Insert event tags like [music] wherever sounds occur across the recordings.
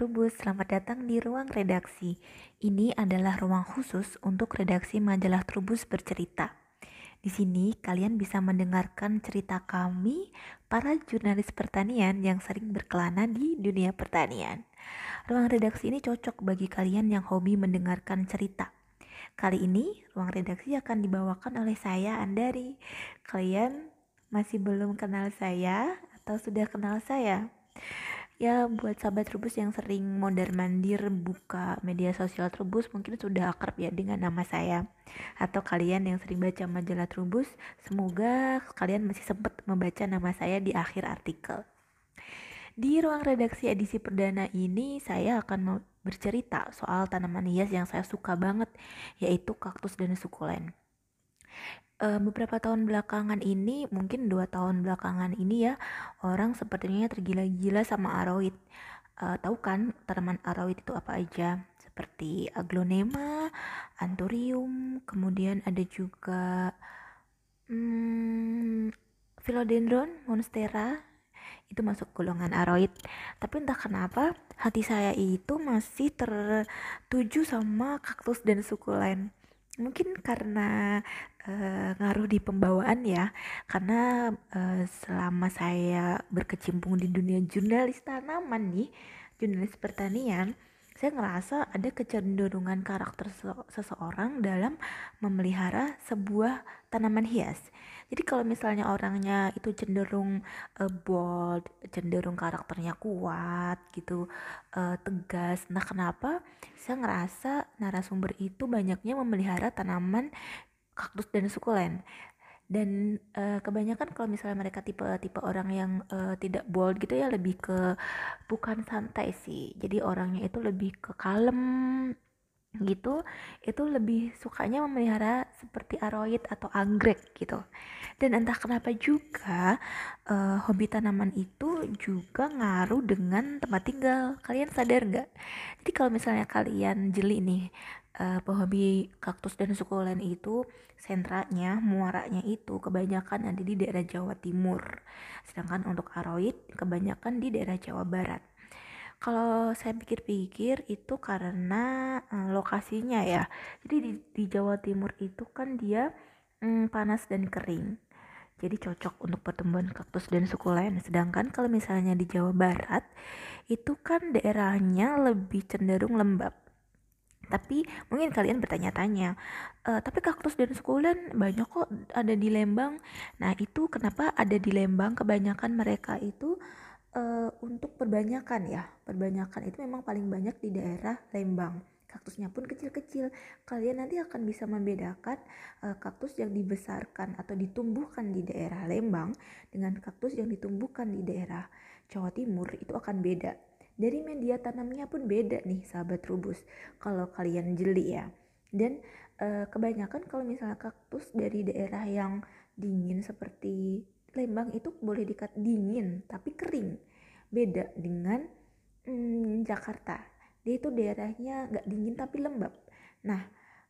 Trubus, selamat datang di ruang redaksi. Ini adalah ruang khusus untuk redaksi majalah Trubus bercerita. Di sini kalian bisa mendengarkan cerita kami, para jurnalis pertanian yang sering berkelana di dunia pertanian. Ruang redaksi ini cocok bagi kalian yang hobi mendengarkan cerita. Kali ini, ruang redaksi akan dibawakan oleh saya, Andari. Kalian masih belum kenal saya atau sudah kenal saya? Ya buat sahabat Trubus yang sering mondar mandir buka media sosial Trubus mungkin sudah akrab ya dengan nama saya. Atau kalian yang sering baca majalah Trubus semoga kalian masih sempat membaca nama saya di akhir artikel. Di ruang redaksi edisi perdana ini saya akan bercerita soal tanaman hias yang saya suka banget yaitu kaktus dan sukulen uh, beberapa tahun belakangan ini, mungkin dua tahun belakangan ini ya, orang sepertinya tergila-gila sama aroid. Uh, tahu kan tanaman aroid itu apa aja? Seperti aglonema, anthurium, kemudian ada juga hmm, philodendron monstera itu masuk golongan aroid tapi entah kenapa hati saya itu masih tertuju sama kaktus dan sukulen mungkin karena uh, ngaruh di pembawaan ya karena uh, selama saya berkecimpung di dunia jurnalis tanaman nih jurnalis pertanian saya ngerasa ada kecenderungan karakter seseorang dalam memelihara sebuah tanaman hias jadi kalau misalnya orangnya itu cenderung uh, bold, cenderung karakternya kuat gitu, uh, tegas. Nah, kenapa saya ngerasa narasumber itu banyaknya memelihara tanaman kaktus dan sukulen dan uh, kebanyakan kalau misalnya mereka tipe tipe orang yang uh, tidak bold gitu ya lebih ke bukan santai sih. Jadi orangnya itu lebih ke kalem gitu. Itu lebih sukanya memelihara seperti aroid atau anggrek gitu. Dan entah kenapa juga uh, hobi tanaman itu juga ngaruh dengan tempat tinggal. Kalian sadar nggak? Jadi kalau misalnya kalian jeli nih uh, pehobi kaktus dan sukulen itu sentranya muaranya itu kebanyakan ada di daerah Jawa Timur sedangkan untuk aroid kebanyakan di daerah Jawa Barat kalau saya pikir-pikir itu karena uh, lokasinya ya. Jadi di, di Jawa Timur itu kan dia um, panas dan kering. Jadi cocok untuk pertumbuhan kaktus dan sukulen. Sedangkan kalau misalnya di Jawa Barat itu kan daerahnya lebih cenderung lembab. Tapi mungkin kalian bertanya-tanya, e, tapi kaktus dan sukulen banyak kok ada di Lembang. Nah itu kenapa ada di Lembang? Kebanyakan mereka itu uh, untuk perbanyakan ya perbanyakan itu memang paling banyak di daerah Lembang kaktusnya pun kecil-kecil kalian nanti akan bisa membedakan uh, kaktus yang dibesarkan atau ditumbuhkan di daerah Lembang dengan kaktus yang ditumbuhkan di daerah Jawa Timur itu akan beda dari media tanamnya pun beda nih sahabat rubus. Kalau kalian jeli ya. Dan uh, kebanyakan kalau misalnya kaktus dari daerah yang dingin seperti Lembang itu boleh dikat dingin tapi kering. Beda dengan hmm, Jakarta. Dia itu daerahnya nggak dingin tapi lembab. Nah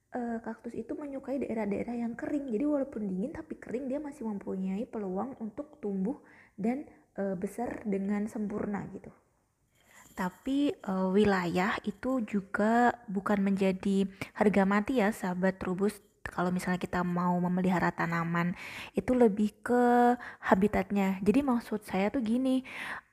e, kaktus itu menyukai daerah-daerah yang kering. Jadi walaupun dingin tapi kering dia masih mempunyai peluang untuk tumbuh dan e, besar dengan sempurna gitu tapi e, wilayah itu juga bukan menjadi harga mati ya sahabat rubus kalau misalnya kita mau memelihara tanaman itu lebih ke habitatnya. Jadi maksud saya tuh gini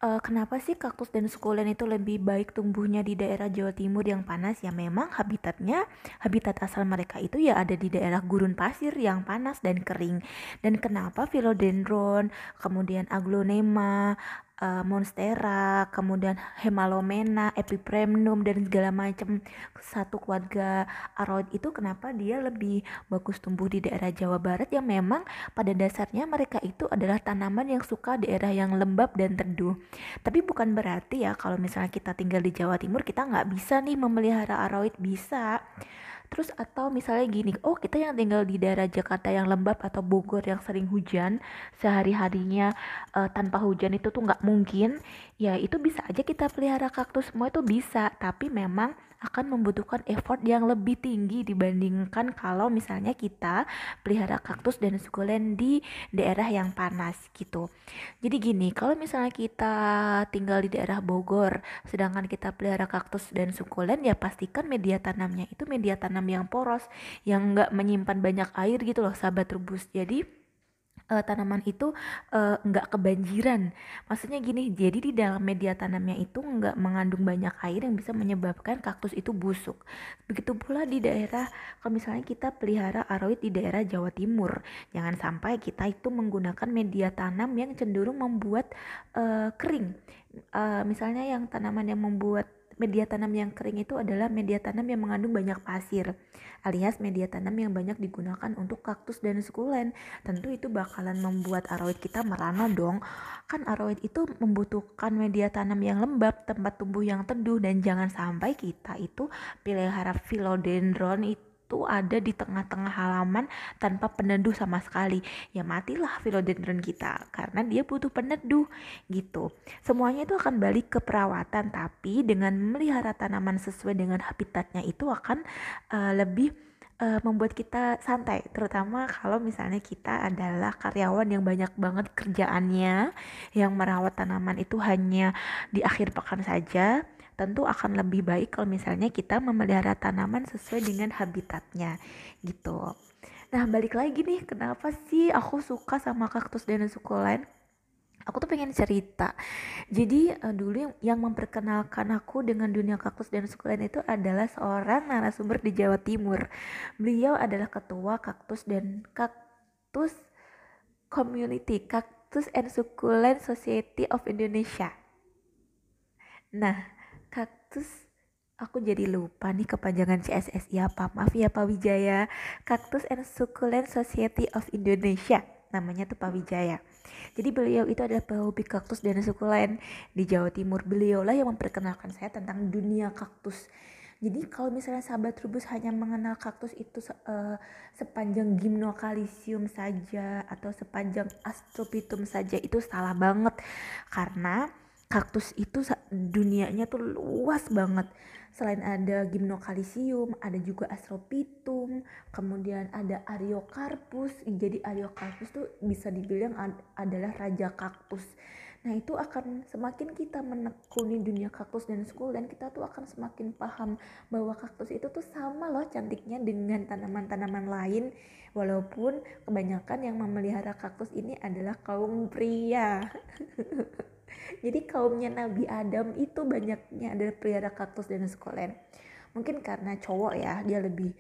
uh, kenapa sih kaktus dan sukulen itu lebih baik tumbuhnya di daerah Jawa Timur yang panas? Ya memang habitatnya habitat asal mereka itu ya ada di daerah gurun pasir yang panas dan kering. Dan kenapa philodendron kemudian aglonema uh, monstera, kemudian hemalomena, epipremnum dan segala macam satu keluarga aroid itu kenapa dia lebih bagus tumbuh di daerah Jawa Barat? Yang memang pada dasarnya mereka itu adalah tanaman yang suka daerah yang lembab dan teduh. Tapi bukan berarti ya kalau misalnya kita tinggal di Jawa Timur kita nggak bisa nih memelihara aroid. Bisa Terus atau misalnya gini, oh kita yang tinggal di daerah Jakarta yang lembab atau Bogor yang sering hujan sehari-harinya uh, tanpa hujan itu tuh nggak mungkin. Ya itu bisa aja kita pelihara kaktus semua itu bisa, tapi memang akan membutuhkan effort yang lebih tinggi dibandingkan kalau misalnya kita pelihara kaktus dan sukulen di daerah yang panas gitu. Jadi gini, kalau misalnya kita tinggal di daerah Bogor, sedangkan kita pelihara kaktus dan sukulen ya pastikan media tanamnya itu media tanam yang poros, yang nggak menyimpan banyak air gitu loh sahabat rebus. Jadi uh, tanaman itu uh, nggak kebanjiran. Maksudnya gini, jadi di dalam media tanamnya itu nggak mengandung banyak air yang bisa menyebabkan kaktus itu busuk. Begitu pula di daerah, kalau misalnya kita pelihara aroid di daerah Jawa Timur, jangan sampai kita itu menggunakan media tanam yang cenderung membuat uh, kering. Uh, misalnya yang tanaman yang membuat media tanam yang kering itu adalah media tanam yang mengandung banyak pasir alias media tanam yang banyak digunakan untuk kaktus dan sukulen. Tentu itu bakalan membuat aroid kita merana dong. Kan aroid itu membutuhkan media tanam yang lembab tempat tumbuh yang teduh dan jangan sampai kita itu pelihara philodendron itu itu ada di tengah-tengah halaman tanpa peneduh sama sekali. Ya matilah philodendron kita karena dia butuh peneduh gitu. Semuanya itu akan balik ke perawatan tapi dengan melihara tanaman sesuai dengan habitatnya itu akan uh, lebih uh, membuat kita santai. Terutama kalau misalnya kita adalah karyawan yang banyak banget kerjaannya yang merawat tanaman itu hanya di akhir pekan saja tentu akan lebih baik kalau misalnya kita memelihara tanaman sesuai dengan habitatnya gitu. Nah balik lagi nih kenapa sih aku suka sama kaktus dan sukulen? Aku tuh pengen cerita. Jadi uh, dulu yang, yang memperkenalkan aku dengan dunia kaktus dan sukulen itu adalah seorang narasumber di Jawa Timur. Beliau adalah ketua kaktus dan kaktus community Cactus and Succulent Society of Indonesia. Nah, kaktus aku jadi lupa nih kepanjangan CSSI apa. Maaf ya Pak Wijaya. Cactus and Succulent Society of Indonesia. Namanya tuh Pak Wijaya. Jadi beliau itu adalah pehobi kaktus dan sukulen di Jawa Timur. Beliau lah yang memperkenalkan saya tentang dunia kaktus. Jadi kalau misalnya sahabat rubus hanya mengenal kaktus itu uh, sepanjang gimnokalisium saja atau sepanjang astropitum saja itu salah banget. Karena kaktus itu dunianya tuh luas banget. Selain ada gymnocalycium ada juga astropitum kemudian ada ariocarpus. Jadi ariocarpus tuh bisa dibilang ad adalah raja kaktus. Nah itu akan semakin kita menekuni dunia kaktus dan dan kita tuh akan semakin paham bahwa kaktus itu tuh sama loh cantiknya dengan tanaman-tanaman lain. Walaupun kebanyakan yang memelihara kaktus ini adalah kaum pria [laughs] jadi kaumnya Nabi Adam itu banyaknya adalah pelihara kaktus dan sekolen mungkin karena cowok ya dia lebih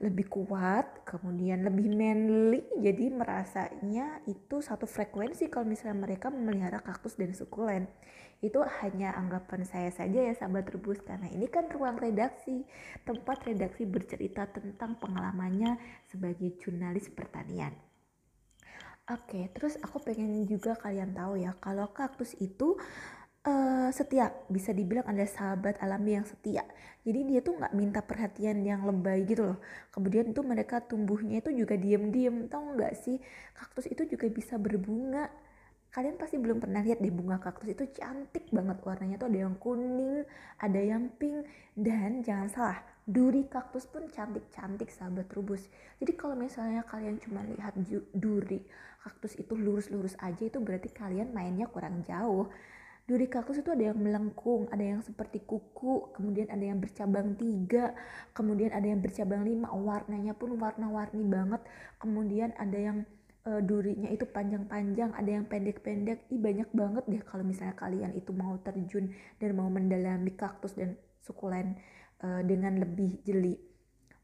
lebih kuat, kemudian lebih manly, jadi merasanya itu satu frekuensi kalau misalnya mereka memelihara kaktus dan sukulen. Itu hanya anggapan saya saja ya sahabat rebus, karena ini kan ruang redaksi, tempat redaksi bercerita tentang pengalamannya sebagai jurnalis pertanian. Oke, terus aku pengen juga kalian tahu ya, kalau kaktus itu uh, setia, bisa dibilang ada sahabat alami yang setia. Jadi dia tuh nggak minta perhatian yang lebay gitu loh. Kemudian itu mereka tumbuhnya itu juga diem-diem, tau nggak sih? Kaktus itu juga bisa berbunga. Kalian pasti belum pernah lihat deh bunga kaktus itu cantik banget warnanya tuh ada yang kuning, ada yang pink, dan jangan salah, duri kaktus pun cantik-cantik sahabat rubus. Jadi kalau misalnya kalian cuma lihat duri kaktus itu lurus-lurus aja itu berarti kalian mainnya kurang jauh duri kaktus itu ada yang melengkung ada yang seperti kuku kemudian ada yang bercabang tiga kemudian ada yang bercabang lima warnanya pun warna-warni banget kemudian ada yang uh, durinya itu panjang-panjang ada yang pendek-pendek ih banyak banget deh kalau misalnya kalian itu mau terjun dan mau mendalami kaktus dan sukulen uh, dengan lebih jeli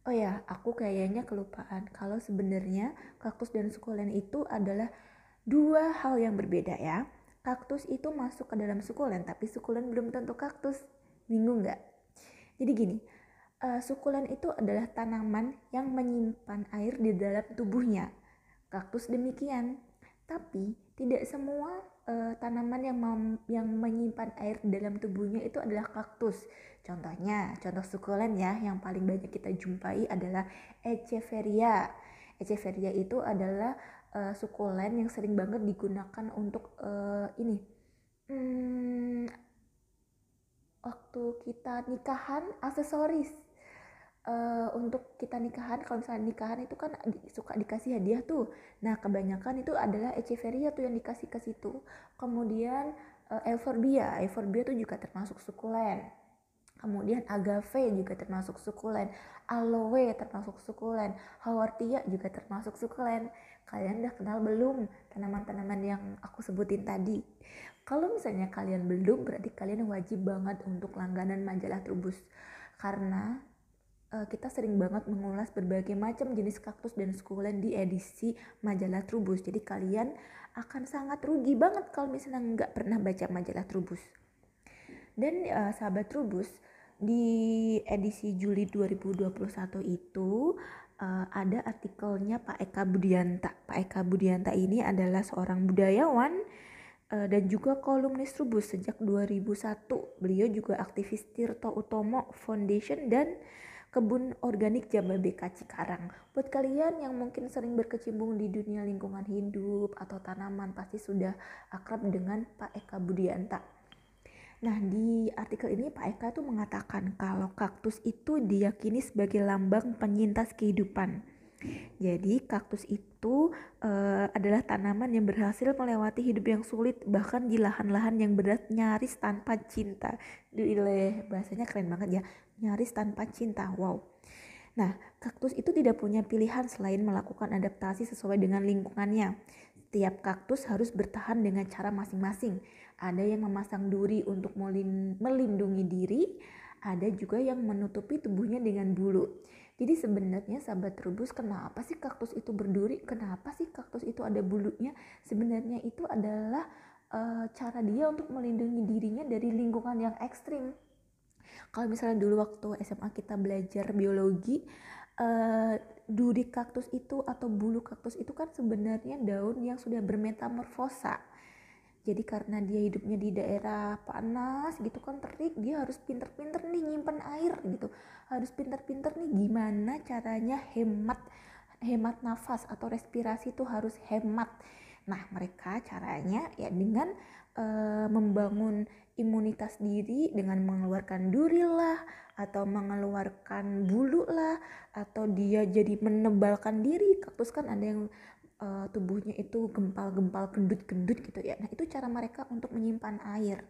Oh ya, aku kayaknya kelupaan kalau sebenarnya kaktus dan sukulen itu adalah dua hal yang berbeda ya. Kaktus itu masuk ke dalam sukulen, tapi sukulen belum tentu kaktus. Bingung nggak? Jadi gini, uh, sukulen itu adalah tanaman yang menyimpan air di dalam tubuhnya. Kaktus demikian. Tapi tidak semua uh, tanaman yang yang menyimpan air dalam tubuhnya itu adalah kaktus. Contohnya, contoh sukulen ya yang paling banyak kita jumpai adalah Echeveria. Echeveria itu adalah uh, sukulen yang sering banget digunakan untuk uh, ini. Hmm, waktu kita nikahan aksesoris uh, untuk kita nikahan kalau misalnya nikahan itu kan suka dikasih hadiah tuh. Nah kebanyakan itu adalah echeveria tuh yang dikasih ke situ. Kemudian uh, euphorbia euphorbia tuh juga termasuk sukulen. Kemudian agave juga termasuk sukulen. Aloe termasuk sukulen. Hawartia juga termasuk sukulen. Kalian udah kenal belum tanaman-tanaman yang aku sebutin tadi? Kalau misalnya kalian belum berarti kalian wajib banget untuk langganan majalah Trubus. Karena uh, kita sering banget mengulas berbagai macam jenis kaktus dan sukulen di edisi majalah Trubus jadi kalian akan sangat rugi banget kalau misalnya nggak pernah baca majalah Trubus dan uh, sahabat Trubus di edisi Juli 2021 itu uh, ada artikelnya Pak Eka Budianta. Pak Eka Budianta ini adalah seorang budayawan uh, dan juga kolumnis Trubus sejak 2001. Beliau juga aktivis Tirto Utomo Foundation dan Kebun Organik Jababeka Cikarang. Buat kalian yang mungkin sering berkecimpung di dunia lingkungan hidup atau tanaman pasti sudah akrab dengan Pak Eka Budianta. Nah, di artikel ini Pak Eka tuh mengatakan kalau kaktus itu diyakini sebagai lambang penyintas kehidupan. Jadi kaktus itu uh, adalah tanaman yang berhasil melewati hidup yang sulit bahkan di lahan-lahan yang berat nyaris tanpa cinta. Duh, bahasanya keren banget ya. Nyaris tanpa cinta. Wow. Nah, kaktus itu tidak punya pilihan selain melakukan adaptasi sesuai dengan lingkungannya. Setiap kaktus harus bertahan dengan cara masing-masing ada yang memasang duri untuk melindungi diri, ada juga yang menutupi tubuhnya dengan bulu. Jadi sebenarnya sahabat rubus kenapa sih kaktus itu berduri? Kenapa sih kaktus itu ada bulunya? Sebenarnya itu adalah uh, cara dia untuk melindungi dirinya dari lingkungan yang ekstrim. Kalau misalnya dulu waktu SMA kita belajar biologi, uh, duri kaktus itu atau bulu kaktus itu kan sebenarnya daun yang sudah bermetamorfosa jadi karena dia hidupnya di daerah panas gitu kan terik dia harus pinter-pinter nih nyimpen air gitu. Harus pinter-pinter nih gimana caranya hemat hemat nafas atau respirasi itu harus hemat. Nah mereka caranya ya dengan uh, membangun imunitas diri dengan mengeluarkan duri lah atau mengeluarkan bulu lah atau dia jadi menebalkan diri. Kaktus kan ada yang uh, tubuhnya itu gempal-gempal kendut-kendut gitu ya. Nah, itu cara mereka untuk menyimpan air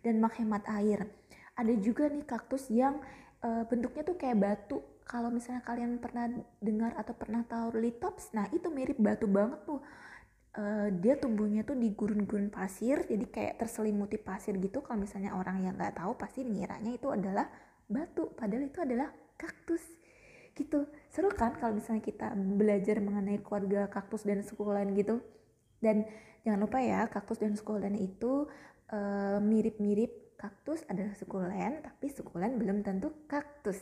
dan menghemat air. Ada juga nih kaktus yang uh, bentuknya tuh kayak batu. Kalau misalnya kalian pernah dengar atau pernah tahu litops, nah itu mirip batu banget tuh. Uh, dia tumbuhnya tuh di gurun-gurun pasir, jadi kayak terselimuti pasir gitu. Kalau misalnya orang yang nggak tahu pasti ngiranya itu adalah batu, padahal itu adalah kaktus gitu seru kan kalau misalnya kita belajar mengenai keluarga kaktus dan sukulen gitu? Dan jangan lupa ya kaktus dan sukulen itu uh, mirip-mirip kaktus adalah sukulen tapi sukulen belum tentu kaktus.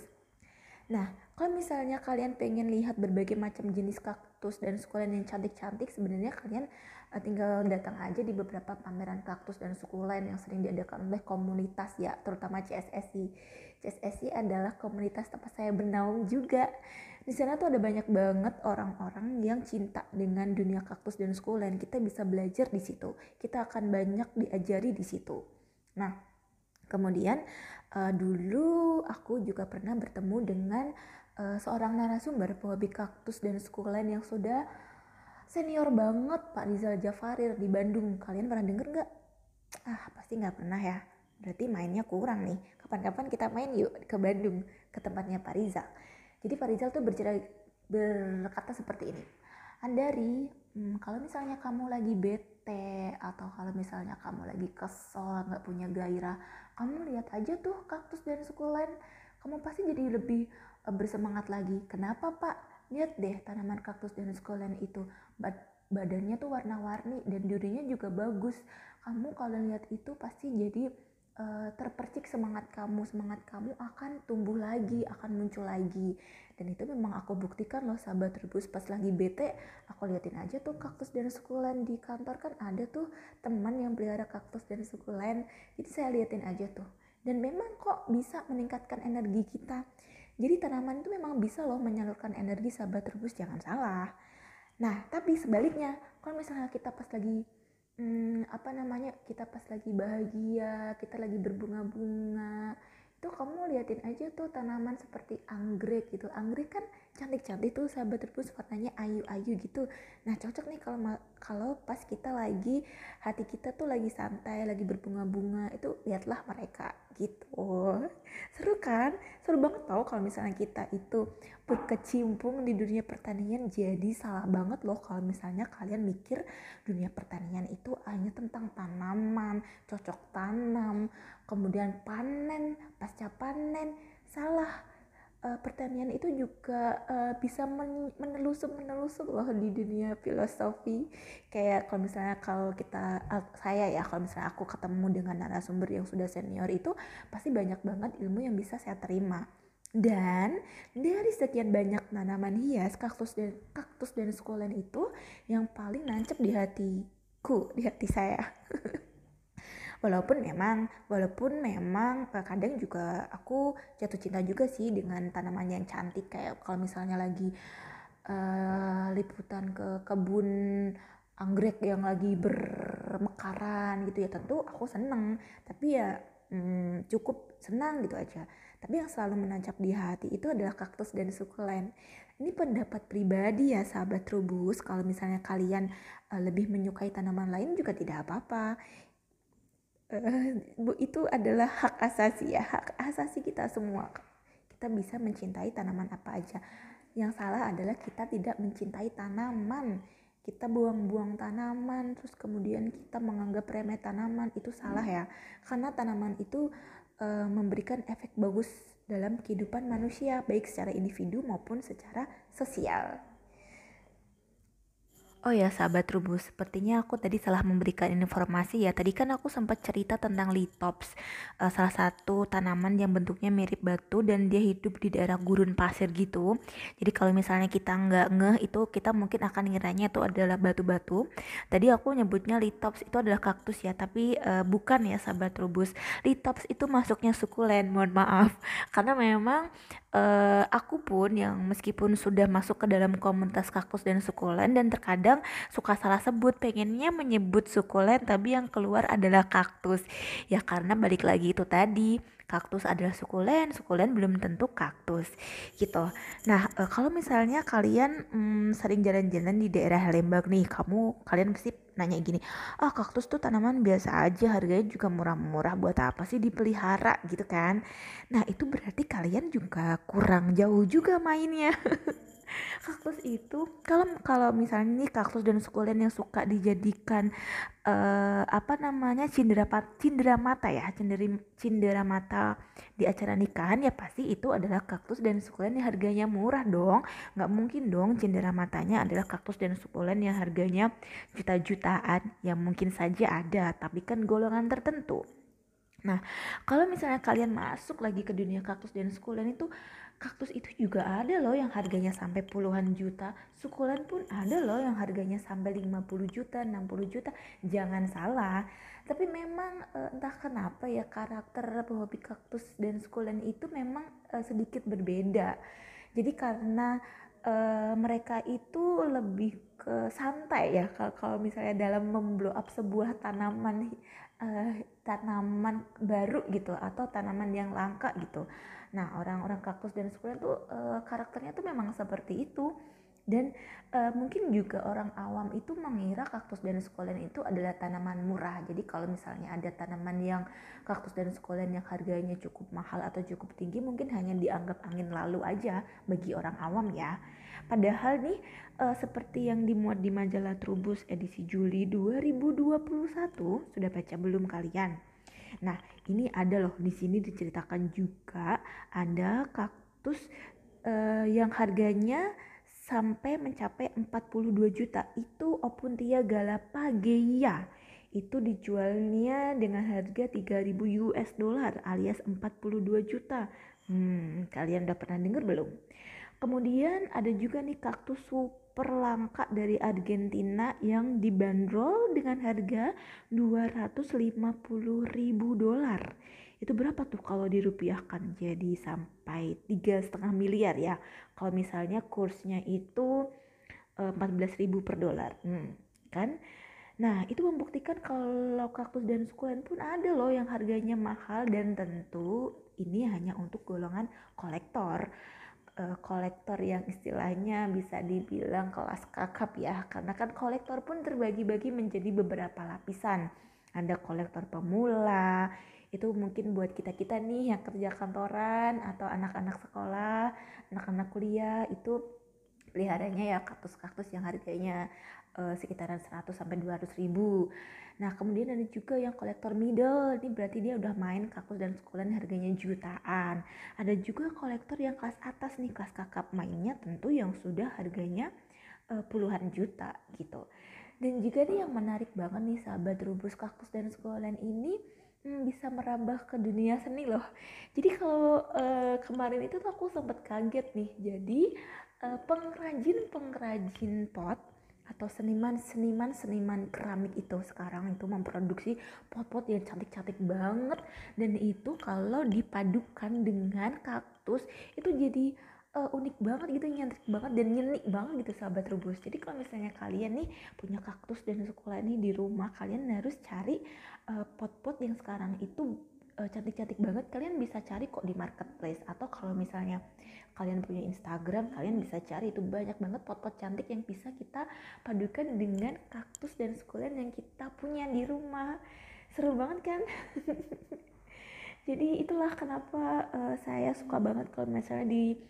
Nah kalau misalnya kalian pengen lihat berbagai macam jenis kaktus dan sukulen yang cantik-cantik sebenarnya kalian uh, tinggal datang aja di beberapa pameran kaktus dan sukulen yang sering diadakan oleh komunitas ya terutama CSSI CSSI adalah komunitas tempat saya bernaung juga. Di sana tuh ada banyak banget orang-orang yang cinta dengan dunia kaktus dan sukulen. Kita bisa belajar di situ. Kita akan banyak diajari di situ. Nah, kemudian uh, dulu aku juga pernah bertemu dengan uh, seorang narasumber pehobi kaktus dan sukulen yang sudah senior banget Pak Rizal Jafarir di Bandung. Kalian pernah denger nggak? Ah, pasti nggak pernah ya. Berarti mainnya kurang nih kapan-kapan kita main yuk ke Bandung ke tempatnya Pak Rizal jadi Pak Rizal tuh bercerita berkata seperti ini. Andari hmm, kalau misalnya kamu lagi bete atau kalau misalnya kamu lagi kesel nggak punya gairah kamu lihat aja tuh kaktus dan sukulen. Kamu pasti jadi lebih uh, bersemangat lagi. Kenapa Pak? Lihat deh tanaman kaktus dan sukulen itu. Bad badannya tuh warna-warni dan durinya juga bagus. Kamu kalau lihat itu pasti jadi uh, terpercik semangat kamu semangat kamu akan tumbuh lagi akan muncul lagi. Dan itu memang aku buktikan loh sahabat rebus. Pas lagi bete aku liatin aja tuh kaktus dan sukulen di kantor. Kan ada tuh teman yang pelihara kaktus dan sukulen. Jadi saya liatin aja tuh. Dan memang kok bisa meningkatkan energi kita. Jadi tanaman itu memang bisa loh menyalurkan energi sahabat rebus. Jangan salah. Nah tapi sebaliknya kalau misalnya kita pas lagi hmm, apa namanya kita pas lagi bahagia kita lagi berbunga-bunga. Itu kamu liatin aja tuh tanaman seperti anggrek gitu. Anggrek kan cantik-cantik tuh sahabat terus warnanya ayu-ayu gitu. Nah cocok nih kalau kalau pas kita lagi hati kita tuh lagi santai lagi berbunga-bunga itu lihatlah mereka gitu. Seru kan? Seru banget tau kalau misalnya kita itu berkecimpung di dunia pertanian jadi salah banget loh kalau misalnya kalian mikir dunia pertanian itu hanya tentang tanaman cocok tanam kemudian panen pasca panen salah pertanian itu juga uh, bisa men menelusur menelusur loh di dunia filosofi. Kayak kalau misalnya kalau kita uh, saya ya kalau misalnya aku ketemu dengan narasumber yang sudah senior itu pasti banyak banget ilmu yang bisa saya terima. Dan dari sekian banyak tanaman hias kaktus dan kaktus dan sukulen itu yang paling nancep di hatiku di hati saya [laughs] walaupun memang walaupun memang kadang juga aku jatuh cinta juga sih dengan tanaman yang cantik. Kayak kalau misalnya lagi uh, liputan ke kebun anggrek yang lagi bermekaran gitu ya tentu aku seneng. Tapi ya hmm, cukup senang gitu aja. Tapi yang selalu menancap di hati itu adalah kaktus dan sukulen. Ini pendapat pribadi ya sahabat trubus. Kalau misalnya kalian uh, lebih menyukai tanaman lain juga tidak apa-apa uh, itu adalah hak asasi ya hak asasi kita semua. Kita bisa mencintai tanaman apa aja. Yang salah adalah kita tidak mencintai tanaman. Kita buang-buang tanaman terus kemudian kita menganggap remeh tanaman itu salah ya. Karena tanaman itu uh, memberikan efek bagus dalam kehidupan manusia baik secara individu maupun secara sosial Oh ya sahabat Trubus, sepertinya aku tadi salah memberikan informasi ya. Tadi kan aku sempat cerita tentang litops, uh, salah satu tanaman yang bentuknya mirip batu dan dia hidup di daerah gurun pasir gitu. Jadi kalau misalnya kita nggak ngeh itu kita mungkin akan ngiranya itu adalah batu-batu. Tadi aku nyebutnya litops itu adalah kaktus ya, tapi uh, bukan ya sahabat Trubus. Litops itu masuknya sukulen, mohon maaf. [laughs] Karena memang uh, aku pun yang meskipun sudah masuk ke dalam komunitas kaktus dan sukulen dan terkadang suka salah sebut pengennya menyebut sukulen tapi yang keluar adalah kaktus. Ya karena balik lagi itu tadi kaktus adalah sukulen, sukulen belum tentu kaktus gitu. Nah e, kalau misalnya kalian mm, sering jalan-jalan di daerah Lembang nih, kamu kalian pasti nanya gini, oh, kaktus tuh tanaman biasa aja, harganya juga murah-murah, buat apa sih dipelihara gitu kan? Nah itu berarti kalian juga kurang jauh juga mainnya. [laughs] kaktus itu kalau kalau misalnya nih kaktus dan sukulen yang suka dijadikan uh, apa namanya cindera cindera mata ya cindera cindera mata di acara nikahan ya pasti itu adalah kaktus dan sukulen yang harganya murah dong. Nggak mungkin dong cindera matanya adalah kaktus dan sukulen yang harganya juta-jutaan. Yang mungkin saja ada tapi kan golongan tertentu. Nah, kalau misalnya kalian masuk lagi ke dunia kaktus dan sukulen itu kaktus itu juga ada loh yang harganya sampai puluhan juta. Sukulen pun ada loh yang harganya sampai 50 juta 60 juta. Jangan salah. Tapi memang eh, entah kenapa ya karakter hobi kaktus dan sukulen itu memang uh, sedikit berbeda. Jadi karena uh, mereka itu lebih ke santai ya. Kalau misalnya dalam memblow up sebuah tanaman uh, tanaman baru gitu atau tanaman yang langka gitu Nah, orang-orang kaktus dan sukulen tuh uh, karakternya tuh memang seperti itu. Dan uh, mungkin juga orang awam itu mengira kaktus dan sukulen itu adalah tanaman murah. Jadi kalau misalnya ada tanaman yang kaktus dan sukulen yang harganya cukup mahal atau cukup tinggi mungkin hanya dianggap angin lalu aja bagi orang awam ya. Padahal nih uh, seperti yang dimuat di majalah Trubus edisi Juli 2021 sudah baca belum kalian? Nah, ini ada loh di sini diceritakan juga ada kaktus uh, yang harganya sampai mencapai 42 juta. Itu Opuntia galapageia. Itu dijualnya dengan harga 3000 US dollar alias 42 juta. Hmm, kalian udah pernah dengar belum? Kemudian ada juga nih kaktus super langka dari Argentina yang dibanderol dengan harga 250 ribu dolar. Itu berapa tuh kalau dirupiahkan? Jadi sampai tiga setengah miliar ya. Kalau misalnya kursnya itu 14 eh, ribu per dolar. Hmm, kan? Nah, itu membuktikan kalau kaktus dan sukulen pun ada loh yang harganya mahal dan tentu ini hanya untuk golongan kolektor. Uh, kolektor yang istilahnya bisa dibilang kelas kakap ya, karena kan kolektor pun terbagi-bagi menjadi beberapa lapisan. Ada kolektor pemula, itu mungkin buat kita-kita nih yang kerja kantoran atau anak-anak sekolah, anak-anak kuliah itu peliharanya ya kaktus-kaktus yang harganya uh, sekitaran 100 sampai 200 ribu. Nah, kemudian ada juga yang kolektor middle. Ini berarti dia udah main kaktus dan sukulen harganya jutaan. Ada juga kolektor yang kelas atas nih, kelas kakap mainnya tentu yang sudah harganya uh, puluhan juta gitu. Dan juga nih yang menarik banget nih sahabat rubus kaktus dan sukulen ini hmm, bisa merambah ke dunia seni loh. Jadi kalau uh, kemarin itu tuh aku sempat kaget nih. Jadi uh, pengrajin pengrajin pot atau seniman-seniman seniman keramik itu sekarang itu memproduksi pot-pot yang cantik-cantik banget. Dan itu kalau dipadukan dengan kaktus itu jadi uh, unik banget gitu nyentrik banget dan nyenik banget gitu sahabat rubus. Jadi kalau misalnya kalian nih punya kaktus dan sukulen nih di rumah kalian harus cari uh, pot-pot yang sekarang itu cantik-cantik banget kalian bisa cari kok di marketplace. Atau kalau misalnya kalian punya Instagram kalian bisa cari. Itu banyak banget pot-pot cantik yang bisa kita padukan dengan kaktus dan sukulen yang kita punya di rumah. Seru banget kan? [laughs] Jadi itulah kenapa uh, saya suka banget kalau misalnya di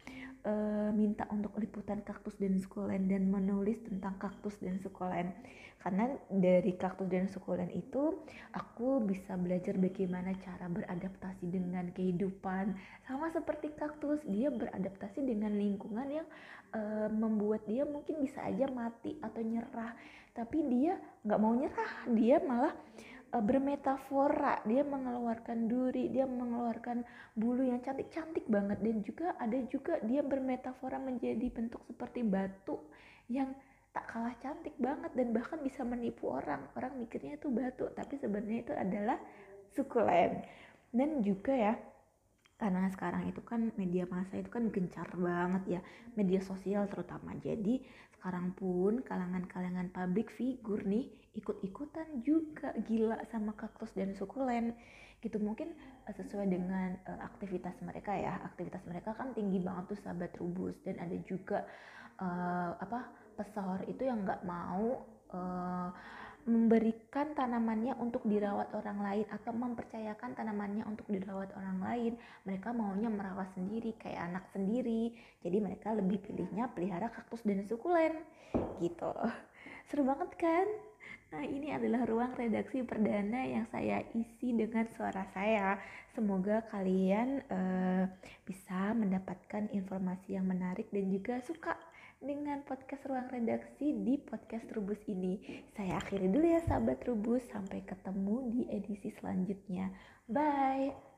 uh, minta untuk liputan kaktus dan sukulen dan menulis tentang kaktus dan sukulen. Karena dari kaktus dan sukulen itu aku bisa belajar bagaimana cara beradaptasi dengan kehidupan. Sama seperti kaktus dia beradaptasi dengan lingkungan yang uh, membuat dia mungkin bisa aja mati atau nyerah. Tapi dia nggak mau nyerah dia malah bermetafora. Dia mengeluarkan duri dia mengeluarkan bulu yang cantik-cantik banget. Dan juga ada juga dia bermetafora menjadi bentuk seperti batu yang tak kalah cantik banget dan bahkan bisa menipu orang. Orang mikirnya itu batu tapi sebenarnya itu adalah sukulen. Dan juga ya karena sekarang itu kan media massa itu kan gencar banget ya media sosial terutama. Jadi sekarang pun kalangan-kalangan public figure nih ikut-ikutan juga gila sama kaktus dan sukulen gitu. Mungkin uh, sesuai dengan uh, aktivitas mereka ya. Aktivitas mereka kan tinggi banget tuh sahabat rubus. Dan ada juga uh, apa pesor itu yang nggak mau uh, memberikan tanamannya untuk dirawat orang lain atau mempercayakan tanamannya untuk dirawat orang lain. Mereka maunya merawat sendiri kayak anak sendiri. Jadi mereka lebih pilihnya pelihara kaktus dan sukulen gitu. Seru banget kan? Nah, ini adalah ruang redaksi perdana yang saya isi dengan suara saya. Semoga kalian uh, bisa mendapatkan informasi yang menarik dan juga suka dengan podcast Ruang Redaksi di podcast Rubus ini. Saya akhiri dulu ya sahabat Rubus, sampai ketemu di edisi selanjutnya. Bye!